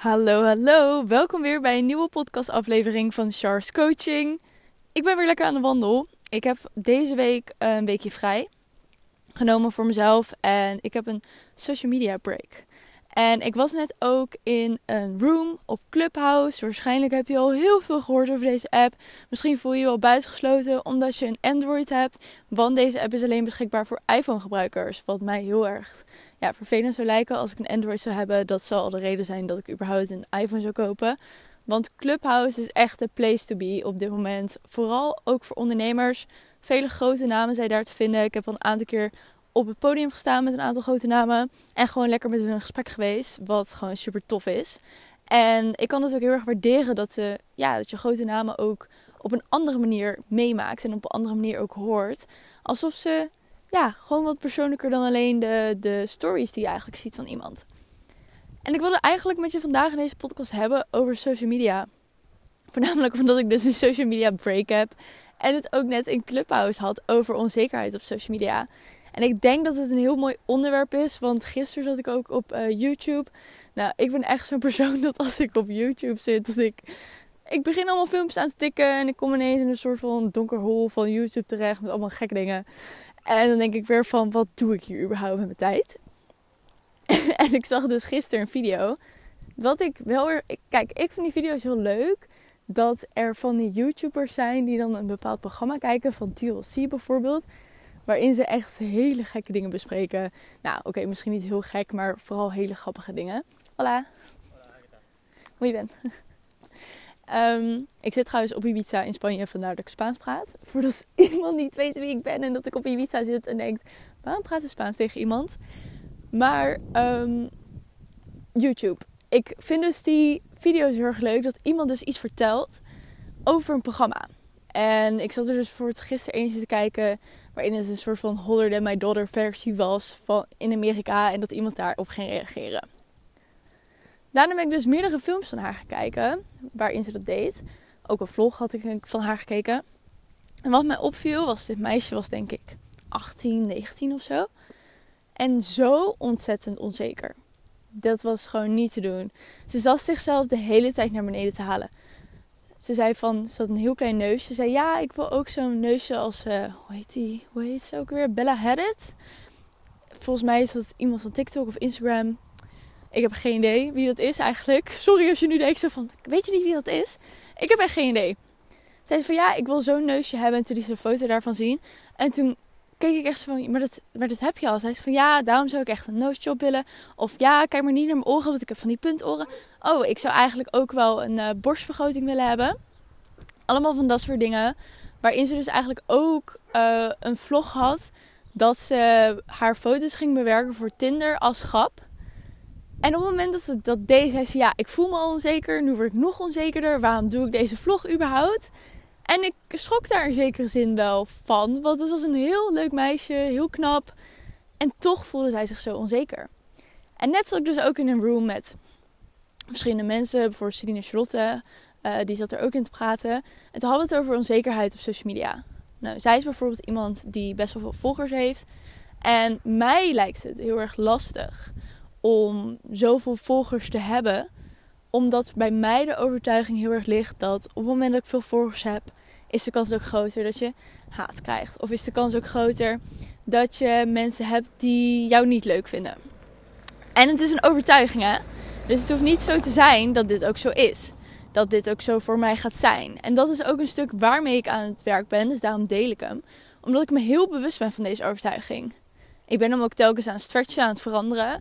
Hallo, hallo. Welkom weer bij een nieuwe podcastaflevering van Char's Coaching. Ik ben weer lekker aan de wandel. Ik heb deze week een weekje vrij genomen voor mezelf en ik heb een social media break. En ik was net ook in een room op Clubhouse. Waarschijnlijk heb je al heel veel gehoord over deze app. Misschien voel je je al buitengesloten omdat je een Android hebt. Want deze app is alleen beschikbaar voor iPhone-gebruikers. Wat mij heel erg ja, vervelend zou lijken als ik een Android zou hebben. Dat zal al de reden zijn dat ik überhaupt een iPhone zou kopen. Want Clubhouse is echt de place to be op dit moment. Vooral ook voor ondernemers. Vele grote namen zijn daar te vinden. Ik heb al een aantal keer op het podium gestaan met een aantal grote namen. En gewoon lekker met hun in gesprek geweest. Wat gewoon super tof is. En ik kan het ook heel erg waarderen dat, de, ja, dat je grote namen ook op een andere manier meemaakt. En op een andere manier ook hoort. Alsof ze ja, gewoon wat persoonlijker dan alleen de, de stories die je eigenlijk ziet van iemand. En ik wilde eigenlijk met je vandaag in deze podcast hebben over social media. Voornamelijk omdat ik dus een social media break heb. En het ook net in Clubhouse had over onzekerheid op social media. En ik denk dat het een heel mooi onderwerp is. Want gisteren zat ik ook op uh, YouTube. Nou, ik ben echt zo'n persoon dat als ik op YouTube zit, dat ik. Ik begin allemaal filmpjes aan te tikken. En ik kom ineens in een soort van donker hol van YouTube terecht. Met allemaal gekke dingen. En dan denk ik weer van, wat doe ik hier überhaupt met mijn tijd? en ik zag dus gisteren een video. Wat ik wel weer... Kijk, ik vind die video's heel leuk. Dat er van die YouTubers zijn die dan een bepaald programma kijken. Van TLC bijvoorbeeld. Waarin ze echt hele gekke dingen bespreken. Nou, oké, misschien niet heel gek, maar vooral hele grappige dingen. Hola. Hoe je bent. Um, ik zit trouwens op Ibiza in Spanje, vandaar dat ik Spaans praat. Voordat iemand niet weet wie ik ben en dat ik op Ibiza zit en denkt... waarom praat je Spaans tegen iemand? Maar um, YouTube. Ik vind dus die video's heel erg leuk dat iemand dus iets vertelt over een programma. En ik zat er dus voor het gisteren eens te kijken waarin het een soort van Holler Than My Daughter versie was van in Amerika en dat iemand daarop ging reageren. Daarna ben ik dus meerdere films van haar gaan kijken waarin ze dat deed. Ook een vlog had ik van haar gekeken. En wat mij opviel was, dit meisje was denk ik 18, 19 of zo. En zo ontzettend onzeker. Dat was gewoon niet te doen. Ze zat zichzelf de hele tijd naar beneden te halen. Ze zei van, ze had een heel klein neusje. Ze zei, ja, ik wil ook zo'n neusje als, uh, hoe heet die? Hoe heet ze ook weer? Bella Hadid. Volgens mij is dat iemand van TikTok of Instagram. Ik heb geen idee wie dat is eigenlijk. Sorry als je nu denkt zo van, weet je niet wie dat is? Ik heb echt geen idee. Zei ze van, ja, ik wil zo'n neusje hebben. En toen liet ze een foto daarvan zien. En toen keek ik echt van, maar dat, maar dat heb je al. Zei ze van, ja, daarom zou ik echt een nose willen. Of ja, kijk maar niet naar mijn oren, want ik heb van die puntoren. Oh, ik zou eigenlijk ook wel een uh, borstvergroting willen hebben. Allemaal van dat soort dingen. Waarin ze dus eigenlijk ook uh, een vlog had. Dat ze haar foto's ging bewerken voor Tinder als grap. En op het moment dat ze dat deed, zei ze: Ja, ik voel me al onzeker. Nu word ik nog onzekerder. Waarom doe ik deze vlog überhaupt? En ik schrok daar in zekere zin wel van. Want het was een heel leuk meisje, heel knap. En toch voelde zij zich zo onzeker. En net zat ik dus ook in een room met verschillende mensen. Bijvoorbeeld Celine Charlotte. Uh, die zat er ook in te praten. En toen hadden we het over onzekerheid op social media. Nou, zij is bijvoorbeeld iemand die best wel veel volgers heeft. En mij lijkt het heel erg lastig om zoveel volgers te hebben. Omdat bij mij de overtuiging heel erg ligt dat op het moment dat ik veel volgers heb, is de kans ook groter dat je haat krijgt. Of is de kans ook groter dat je mensen hebt die jou niet leuk vinden. En het is een overtuiging, hè? Dus het hoeft niet zo te zijn dat dit ook zo is. Dat dit ook zo voor mij gaat zijn. En dat is ook een stuk waarmee ik aan het werk ben. Dus daarom deel ik hem. Omdat ik me heel bewust ben van deze overtuiging. Ik ben hem ook telkens aan het stretchen, aan het veranderen.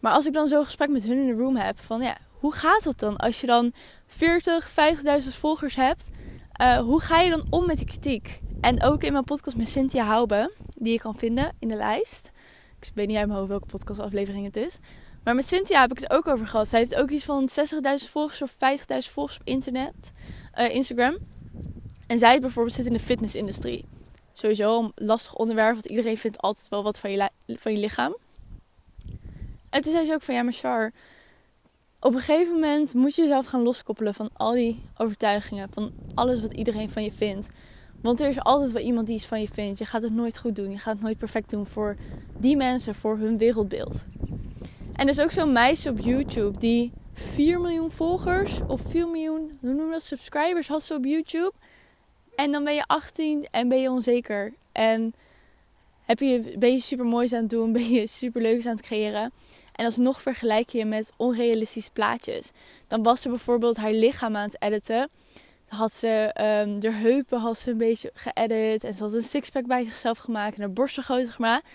Maar als ik dan zo'n gesprek met hun in de room heb, van ja, hoe gaat het dan als je dan 40, 50.000 volgers hebt? Uh, hoe ga je dan om met die kritiek? En ook in mijn podcast met Cynthia Hoube, die je kan vinden in de lijst. Ik weet niet uit mijn hoofd welke podcastaflevering het is. Maar met Cynthia heb ik het ook over gehad. Zij heeft ook iets van 60.000 volgers of 50.000 volgers op internet, uh, Instagram. En zij bijvoorbeeld zit in de fitnessindustrie. Sowieso een lastig onderwerp, want iedereen vindt altijd wel wat van je, van je lichaam. En toen zei ze ook van ja, maar op een gegeven moment moet je jezelf gaan loskoppelen van al die overtuigingen, van alles wat iedereen van je vindt. Want er is altijd wel iemand die iets van je vindt. Je gaat het nooit goed doen. Je gaat het nooit perfect doen voor die mensen, voor hun wereldbeeld. En er is ook zo'n meisje op YouTube die 4 miljoen volgers of 4 miljoen, hoe noem dat, subscribers had ze op YouTube. En dan ben je 18 en ben je onzeker. En heb je, ben je super moois aan het doen, ben je super leuks aan het creëren. En alsnog vergelijk je met onrealistische plaatjes. Dan was ze bijvoorbeeld haar lichaam aan het editen. Had ze um, de heupen had een beetje geëdit. En ze had een sixpack bij zichzelf gemaakt en haar borsten groter gemaakt.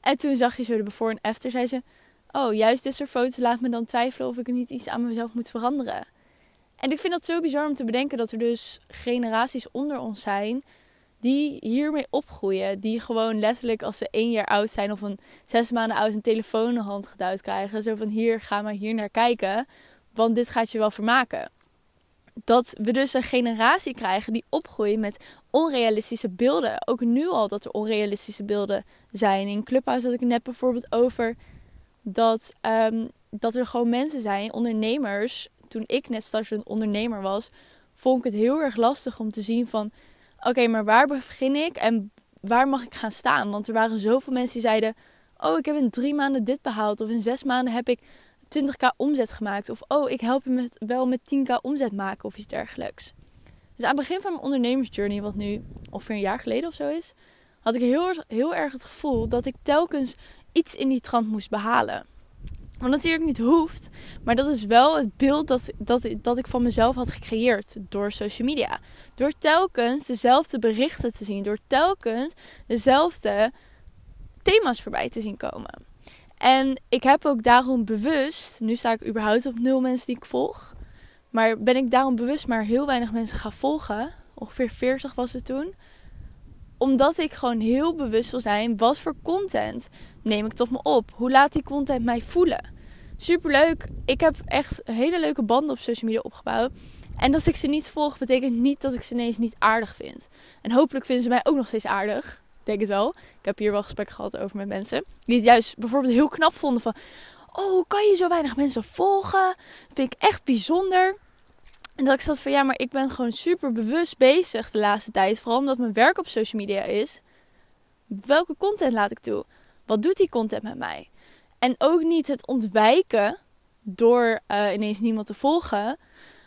En toen zag je zo de before en after. Zei ze, oh juist dit soort foto's laat me dan twijfelen of ik niet iets aan mezelf moet veranderen. En ik vind dat zo bizar om te bedenken dat er dus generaties onder ons zijn die hiermee opgroeien. Die gewoon letterlijk als ze één jaar oud zijn of een zes maanden oud een telefoon in de hand geduid krijgen. Zo van hier, ga maar hier naar kijken, want dit gaat je wel vermaken. Dat we dus een generatie krijgen die opgroeit met onrealistische beelden. Ook nu al dat er onrealistische beelden zijn. In Clubhouse had ik net bijvoorbeeld over dat, um, dat er gewoon mensen zijn, ondernemers. Toen ik net straks een ondernemer was, vond ik het heel erg lastig om te zien van... Oké, maar waar begin ik en waar mag ik gaan staan? Want er waren zoveel mensen die zeiden... Oh, ik heb in drie maanden dit behaald. Of in zes maanden heb ik 20k omzet gemaakt. Of oh, ik help je met, wel met 10k omzet maken of iets dergelijks. Dus aan het begin van mijn ondernemersjourney, wat nu ongeveer een jaar geleden of zo is, had ik heel, heel erg het gevoel dat ik telkens iets in die trant moest behalen. Wat natuurlijk niet hoeft, maar dat is wel het beeld dat, dat, dat ik van mezelf had gecreëerd door social media. Door telkens dezelfde berichten te zien, door telkens dezelfde thema's voorbij te zien komen. En ik heb ook daarom bewust, nu sta ik überhaupt op nul mensen die ik volg, maar ben ik daarom bewust maar heel weinig mensen gaan volgen. Ongeveer 40 was het toen omdat ik gewoon heel bewust wil zijn, wat voor content neem ik tot me op? Hoe laat die content mij voelen? Superleuk. Ik heb echt hele leuke banden op social media opgebouwd. En dat ik ze niet volg, betekent niet dat ik ze ineens niet aardig vind. En hopelijk vinden ze mij ook nog steeds aardig. Denk het wel. Ik heb hier wel gesprekken gehad over met mensen. Die het juist bijvoorbeeld heel knap vonden van... Oh, kan je zo weinig mensen volgen? Vind ik echt bijzonder. En dat ik zat van ja, maar ik ben gewoon super bewust bezig de laatste tijd. Vooral omdat mijn werk op social media is. Welke content laat ik toe? Wat doet die content met mij? En ook niet het ontwijken door uh, ineens niemand te volgen.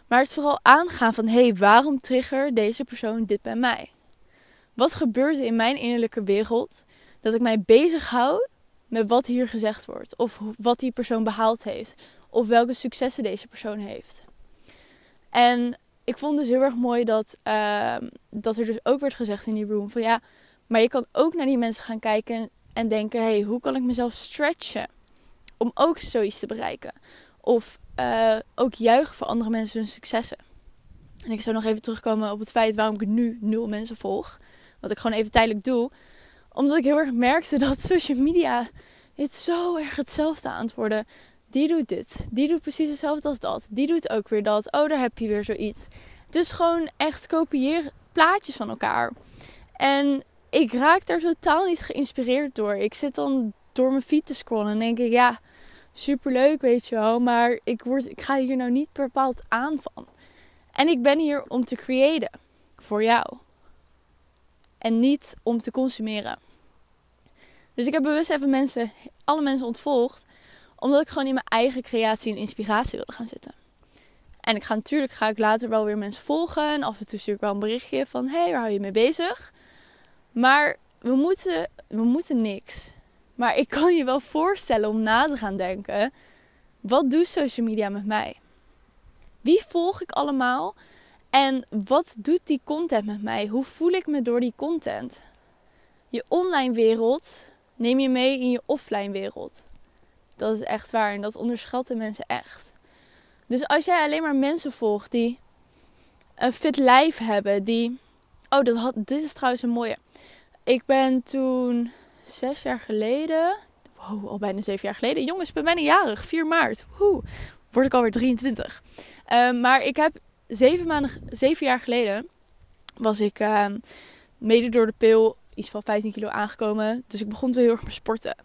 Maar het vooral aangaan van hé, hey, waarom trigger deze persoon dit bij mij? Wat gebeurt er in mijn innerlijke wereld dat ik mij bezighoud met wat hier gezegd wordt? Of wat die persoon behaald heeft? Of welke successen deze persoon heeft? En ik vond dus heel erg mooi dat, uh, dat er dus ook werd gezegd in die room van ja, maar je kan ook naar die mensen gaan kijken en denken, hé, hey, hoe kan ik mezelf stretchen om ook zoiets te bereiken? Of uh, ook juichen voor andere mensen hun successen. En ik zou nog even terugkomen op het feit waarom ik nu nul mensen volg. Wat ik gewoon even tijdelijk doe. Omdat ik heel erg merkte dat social media het zo erg hetzelfde aan het worden die doet dit. Die doet precies hetzelfde als dat. Die doet ook weer dat. Oh, daar heb je weer zoiets. Het is gewoon echt kopiëren plaatjes van elkaar. En ik raak daar totaal niet geïnspireerd door. Ik zit dan door mijn feed te scrollen en denk ik, ja, superleuk, weet je wel. Maar ik, word, ik ga hier nou niet bepaald aan van. En ik ben hier om te creëren. Voor jou. En niet om te consumeren. Dus ik heb bewust even mensen, alle mensen ontvolgd omdat ik gewoon in mijn eigen creatie en inspiratie wilde gaan zitten. En ik ga natuurlijk ga ik later wel weer mensen volgen. En af en toe stuur ik wel een berichtje van... Hé, hey, waar hou je mee bezig? Maar we moeten, we moeten niks. Maar ik kan je wel voorstellen om na te gaan denken... Wat doet social media met mij? Wie volg ik allemaal? En wat doet die content met mij? Hoe voel ik me door die content? Je online wereld neem je mee in je offline wereld. Dat is echt waar en dat onderschatten mensen echt. Dus als jij alleen maar mensen volgt die een fit lijf hebben, die. Oh, dat had, dit is trouwens een mooie. Ik ben toen zes jaar geleden. Wow, al bijna zeven jaar geleden. Jongens, ben bijna jarig. 4 maart. Woe, word ik alweer 23. Uh, ehm, maar ik heb zeven, maanden, zeven jaar geleden. Was ik uh, mede door de pil iets van 15 kilo aangekomen. Dus ik begon te heel erg met sporten.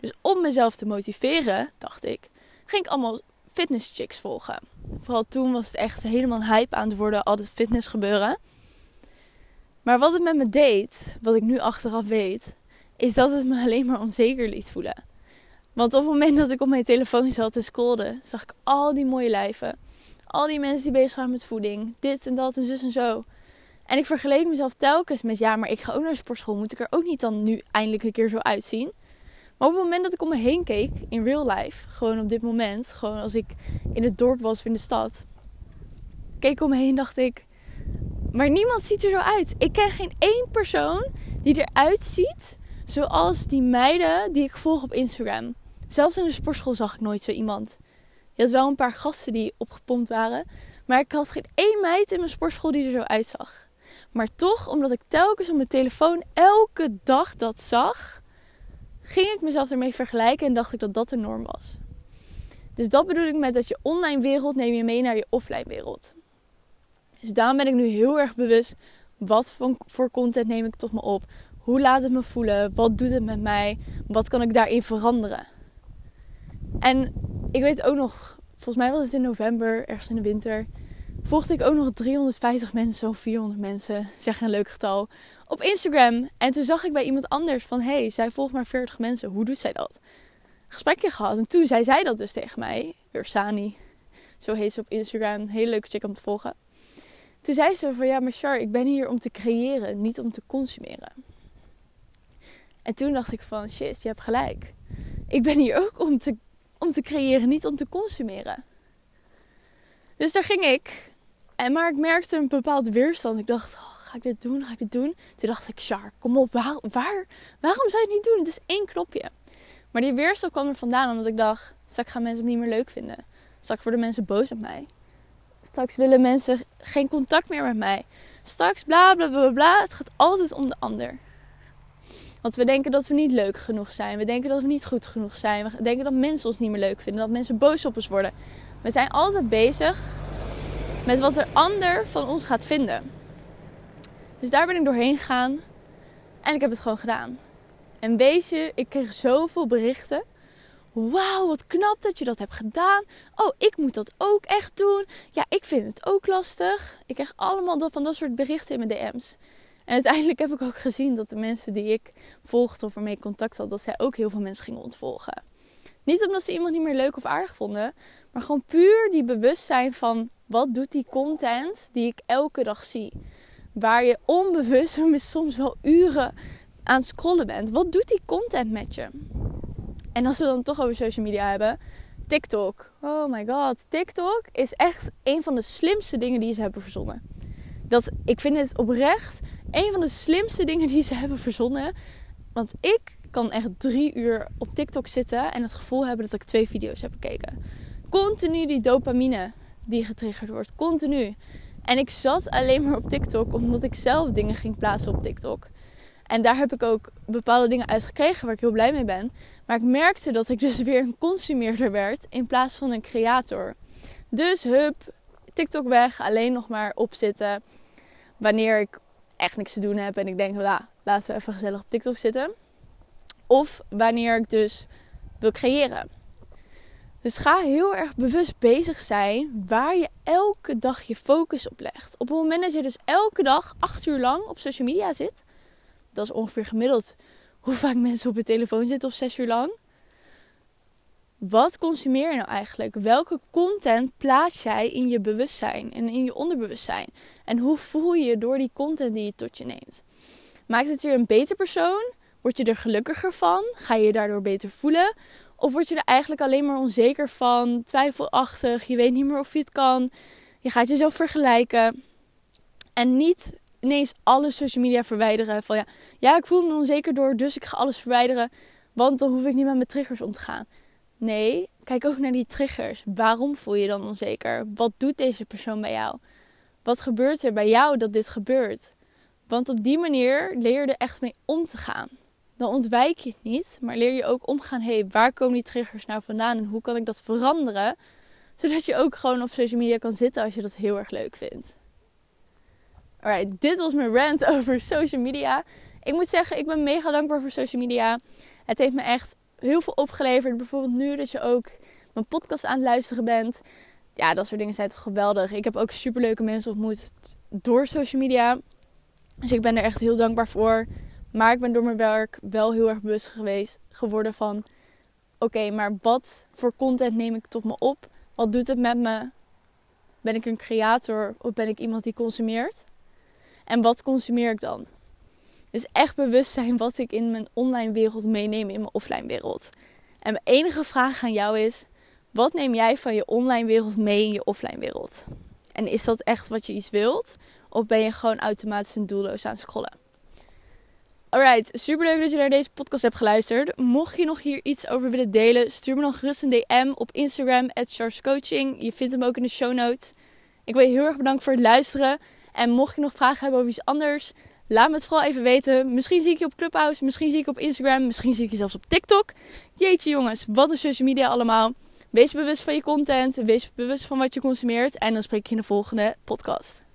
Dus om mezelf te motiveren, dacht ik, ging ik allemaal fitness chicks volgen. Vooral toen was het echt helemaal hype aan het worden, al het fitness gebeuren. Maar wat het met me deed, wat ik nu achteraf weet, is dat het me alleen maar onzeker liet voelen. Want op het moment dat ik op mijn telefoon zat te scrollen, zag ik al die mooie lijven. Al die mensen die bezig waren met voeding. Dit en dat en zus en zo. En ik vergeleek mezelf telkens met, ja, maar ik ga ook naar de sportschool. Moet ik er ook niet dan nu eindelijk een keer zo uitzien? Maar op het moment dat ik om me heen keek, in real life, gewoon op dit moment, gewoon als ik in het dorp was of in de stad, keek ik om me heen dacht ik, maar niemand ziet er zo uit. Ik ken geen één persoon die eruit ziet zoals die meiden die ik volg op Instagram. Zelfs in de sportschool zag ik nooit zo iemand. Je had wel een paar gasten die opgepompt waren, maar ik had geen één meid in mijn sportschool die er zo uitzag. Maar toch, omdat ik telkens op mijn telefoon elke dag dat zag, ging ik mezelf ermee vergelijken en dacht ik dat dat de norm was. Dus dat bedoel ik met dat je online wereld neem je mee naar je offline wereld. Dus daarom ben ik nu heel erg bewust. Wat voor content neem ik tot me op? Hoe laat het me voelen? Wat doet het met mij? Wat kan ik daarin veranderen? En ik weet ook nog, volgens mij was het in november, ergens in de winter, volgde ik ook nog 350 mensen of 400 mensen, zeg een leuk getal, op Instagram. En toen zag ik bij iemand anders van, hey, zij volgt maar 40 mensen, hoe doet zij dat? Gesprekje gehad en toen zei zij dat dus tegen mij, Ursani, zo heet ze op Instagram, hele leuke chick om te volgen. Toen zei ze van, ja maar Char, ik ben hier om te creëren, niet om te consumeren. En toen dacht ik van, shit, je hebt gelijk. Ik ben hier ook om te, om te creëren, niet om te consumeren. Dus daar ging ik. En, maar ik merkte een bepaalde weerstand. Ik dacht, oh, ga ik dit doen? Ga ik dit doen? Toen dacht ik, Char, kom op, waar, waar, waarom zou je het niet doen? Het is één knopje. Maar die weerstand kwam er vandaan omdat ik dacht, straks gaan mensen het niet meer leuk vinden. Straks worden mensen boos op mij. Straks willen mensen geen contact meer met mij. Straks bla bla bla bla. Het gaat altijd om de ander. Want we denken dat we niet leuk genoeg zijn. We denken dat we niet goed genoeg zijn. We denken dat mensen ons niet meer leuk vinden. Dat mensen boos op ons worden. We zijn altijd bezig met wat er ander van ons gaat vinden. Dus daar ben ik doorheen gegaan. En ik heb het gewoon gedaan. En wees je, ik kreeg zoveel berichten. Wauw, wat knap dat je dat hebt gedaan. Oh, ik moet dat ook echt doen. Ja, ik vind het ook lastig. Ik krijg allemaal van dat soort berichten in mijn DM's. En uiteindelijk heb ik ook gezien dat de mensen die ik volgde of waarmee contact had, dat zij ook heel veel mensen gingen ontvolgen. Niet omdat ze iemand niet meer leuk of aardig vonden, maar gewoon puur die bewustzijn van wat doet die content die ik elke dag zie. Waar je onbewust soms wel uren aan scrollen bent. Wat doet die content met je? En als we dan toch over social media hebben, TikTok. Oh my god, TikTok is echt een van de slimste dingen die ze hebben verzonnen. Dat, ik vind het oprecht een van de slimste dingen die ze hebben verzonnen. Want ik kan echt drie uur op TikTok zitten en het gevoel hebben dat ik twee video's heb gekeken. Continu die dopamine die getriggerd wordt. Continu. En ik zat alleen maar op TikTok omdat ik zelf dingen ging plaatsen op TikTok. En daar heb ik ook bepaalde dingen uit gekregen waar ik heel blij mee ben. Maar ik merkte dat ik dus weer een consumeerder werd in plaats van een creator. Dus hup, TikTok weg, alleen nog maar opzitten. Wanneer ik echt niks te doen heb en ik denk, la, laten we even gezellig op TikTok zitten. Of wanneer ik dus wil creëren. Dus ga heel erg bewust bezig zijn waar je elke dag je focus op legt. Op het moment dat je dus elke dag acht uur lang op social media zit, dat is ongeveer gemiddeld hoe vaak mensen op hun telefoon zitten of zes uur lang. Wat consumeer je nou eigenlijk? Welke content plaats jij in je bewustzijn en in je onderbewustzijn? En hoe voel je je door die content die je tot je neemt? Maakt het je een beter persoon? Word je er gelukkiger van? Ga je je daardoor beter voelen? Of word je er eigenlijk alleen maar onzeker van, twijfelachtig, je weet niet meer of je het kan, je gaat jezelf vergelijken en niet ineens alle social media verwijderen van ja, ja, ik voel me onzeker door, dus ik ga alles verwijderen, want dan hoef ik niet met mijn triggers om te gaan. Nee, kijk ook naar die triggers. Waarom voel je dan onzeker? Wat doet deze persoon bij jou? Wat gebeurt er bij jou dat dit gebeurt? Want op die manier leer je er echt mee om te gaan. Dan ontwijk je het niet, maar leer je ook omgaan. Hé, hey, waar komen die triggers nou vandaan en hoe kan ik dat veranderen? Zodat je ook gewoon op social media kan zitten als je dat heel erg leuk vindt. Alright, dit was mijn rant over social media. Ik moet zeggen, ik ben mega dankbaar voor social media. Het heeft me echt heel veel opgeleverd. Bijvoorbeeld nu dat je ook mijn podcast aan het luisteren bent. Ja, dat soort dingen zijn toch geweldig. Ik heb ook superleuke mensen ontmoet door social media. Dus ik ben er echt heel dankbaar voor. Maar ik ben door mijn werk wel heel erg bewust geweest geworden van oké, maar wat voor content neem ik tot me op? Wat doet het met me? Ben ik een creator of ben ik iemand die consumeert? En wat consumeer ik dan? Dus echt bewust zijn wat ik in mijn online wereld meeneem in mijn offline wereld. En mijn enige vraag aan jou is: wat neem jij van je online wereld mee in je offline wereld? En is dat echt wat je iets wilt? Of ben je gewoon automatisch en doelloos aan het scrollen? Alright, super leuk dat je naar deze podcast hebt geluisterd. Mocht je nog hier iets over willen delen, stuur me dan gerust een DM op Instagram, Coaching. Je vindt hem ook in de show notes. Ik wil je heel erg bedanken voor het luisteren. En mocht je nog vragen hebben over iets anders, laat me het vooral even weten. Misschien zie ik je op Clubhouse, misschien zie ik je op Instagram, misschien zie ik je zelfs op TikTok. Jeetje jongens, wat is social media allemaal? Wees bewust van je content, wees bewust van wat je consumeert en dan spreek ik je in de volgende podcast.